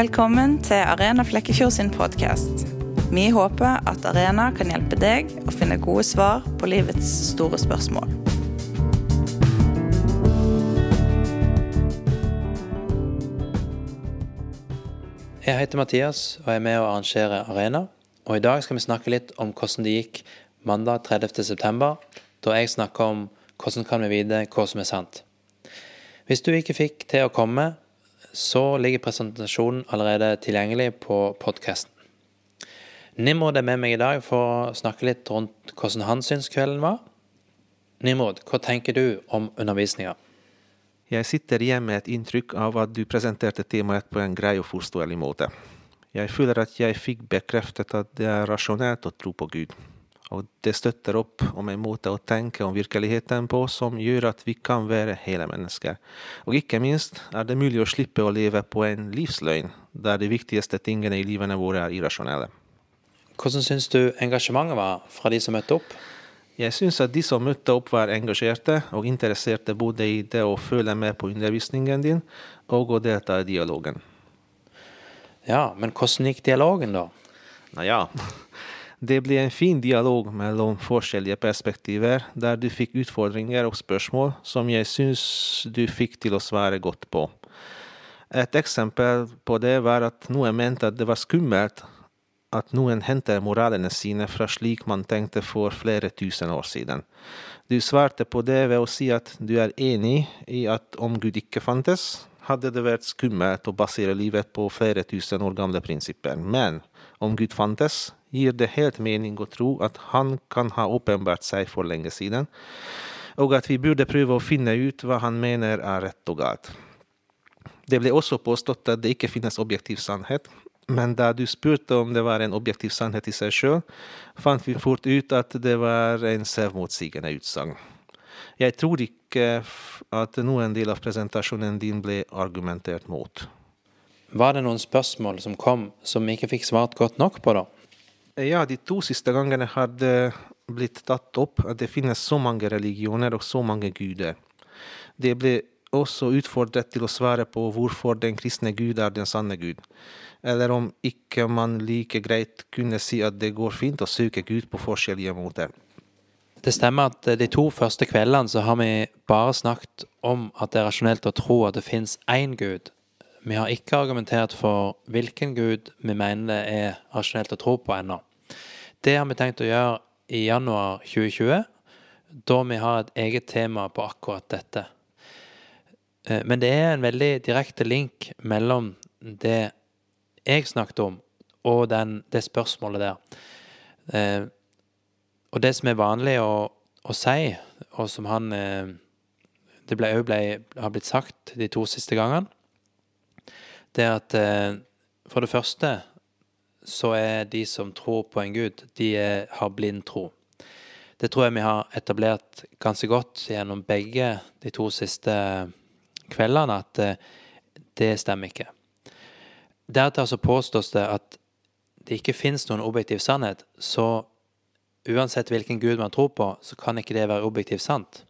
Velkommen til Arena Flekkefjord sin podkast. Vi håper at Arena kan hjelpe deg å finne gode svar på livets store spørsmål. Jeg heter Mathias og er med å arrangere Arena. Og I dag skal vi snakke litt om hvordan det gikk mandag 30.9, da jeg snakka om hvordan kan vi vite hva som er sant. Hvis du ikke fikk til å komme, så ligger presentasjonen allerede tilgjengelig på podkasten. Nimrod er med meg i dag for å snakke litt rundt hvordan han syns kvelden var. Nimrod, hva tenker du om undervisninga? Jeg sitter igjen med et inntrykk av at du presenterte temaet på en grei og forståelig måte. Jeg føler at jeg fikk bekreftet at det er rasjonelt å tro på Gud og det støtter opp om en måte å tenke om virkeligheten på som gjør at vi kan være hele mennesker. Og ikke minst er det mulig å slippe å leve på en livsløgn, der de viktigste tingene i livene våre er irrasjonelle. Hvordan syns du engasjementet var fra de som møtte opp? Jeg syns at de som møtte opp, var engasjerte og interesserte både i det å følge med på undervisningen din og å delta i dialogen. Ja, men hvordan gikk dialogen, da? Nå ja, det ble en fin dialog mellom forskjellige perspektiver, der du fikk utfordringer og spørsmål som jeg syns du fikk til å svare godt på. Et eksempel på det var at noen mente at det var skummelt at noen henter moralene sine fra slik man tenkte for flere tusen år siden. Du svarte på det ved å si at du er enig i at om Gud ikke fantes, hadde det vært skummelt å basere livet på flere tusen år gamle prinsipper. Men om Gud fantes, gir det helt mening å tro at han kan ha åpenbart seg for lenge siden, og at vi burde prøve å finne ut hva han mener er rett og galt. Det ble også påstått at det ikke finnes objektiv sannhet, men da du spurte om det var en objektiv sannhet i seg sjøl, fant vi fort ut at det var en selvmotsigende utsagn. Jeg tror ikke at noen del av presentasjonen din ble argumentert mot. Var det noen spørsmål som kom som vi ikke fikk svart godt nok på, da? Ja, de to siste gangene har det blitt tatt opp at det finnes så mange religioner og så mange guder. Det ble også utfordret til å svare på hvorfor den kristne Gud er den sanne Gud, eller om ikke man like greit kunne si at det går fint å søke Gud på forskjellige måter. Det stemmer at de to første kveldene så har vi bare snakket om at det er rasjonelt å tro at det finnes én Gud, vi har ikke argumentert for hvilken gud vi mener det er rasjonelt å tro på ennå. Det har vi tenkt å gjøre i januar 2020, da vi har et eget tema på akkurat dette. Eh, men det er en veldig direkte link mellom det jeg snakket om, og den, det spørsmålet der. Eh, og det som er vanlig å, å si, og som han eh, Det ble, ble, har blitt sagt de to siste gangene, det er at for det første så er de som tror på en gud, de er, har blind tro. Det tror jeg vi har etablert ganske godt gjennom begge de to siste kveldene, at eh, det stemmer ikke. Deretter så påstås det at det ikke fins noen objektiv sannhet, så uansett hvilken gud man tror på, så kan ikke det være objektivt sant.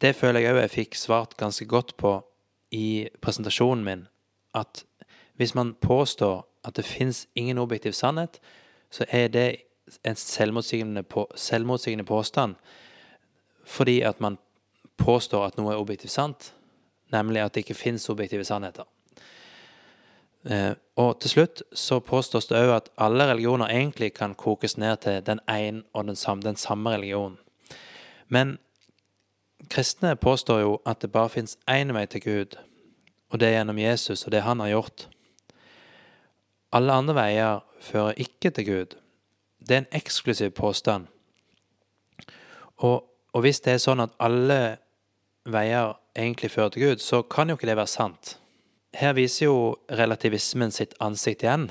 Det føler jeg òg jeg fikk svart ganske godt på i presentasjonen min at hvis man påstår at det fins ingen objektiv sannhet, så er det en selvmotsigende, på, selvmotsigende påstand fordi at man påstår at noe er objektivt sant, nemlig at det ikke fins objektive sannheter. Eh, og til slutt så påstås det òg at alle religioner egentlig kan kokes ned til den ene og den samme, den samme religionen. Men kristne påstår jo at det bare fins én vei til Gud, og det er gjennom Jesus og det han har gjort. Alle andre veier fører ikke til Gud. Det er en eksklusiv påstand. Og, og hvis det er sånn at alle veier egentlig fører til Gud, så kan jo ikke det være sant. Her viser jo relativismen sitt ansikt igjen,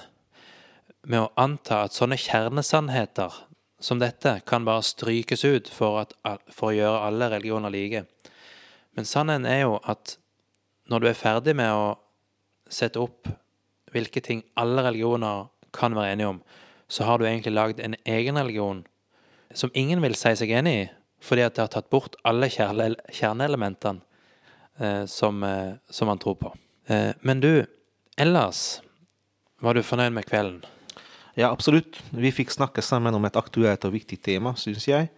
med å anta at sånne kjernesannheter som dette kan bare strykes ut for, at, for å gjøre alle religioner like. Men sannheten er jo at når du er ferdig med å sette opp hvilke ting alle religioner kan være enige om, så har du egentlig lagd en egen religion som ingen vil si seg enig i, fordi at det har tatt bort alle kjerneelementene eh, som, eh, som, man tror på. Eh, men du, ellers Var du fornøyd med kvelden? Ja, absolutt. Vi fikk snakke sammen om et aktuelt og viktig tema, syns jeg.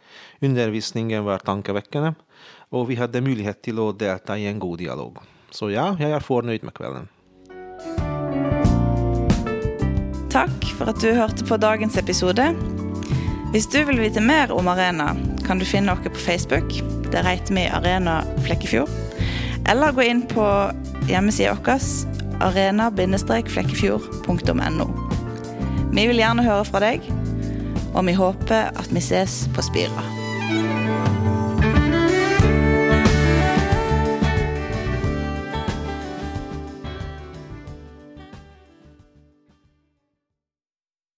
Undervisningen var tankevekkende, og vi hadde mulighet til å delta i en god dialog. Så ja, jeg er fornøyd med kvelden. Takk for at du hørte på dagens episode. Hvis du vil vite mer om Arena, kan du finne oss på Facebook. Der heter vi Arena Flekkefjord. Eller gå inn på hjemmesida vår arena-flekkefjord.no. Vi vil gjerne høre fra deg, og vi håper at vi ses på Spira.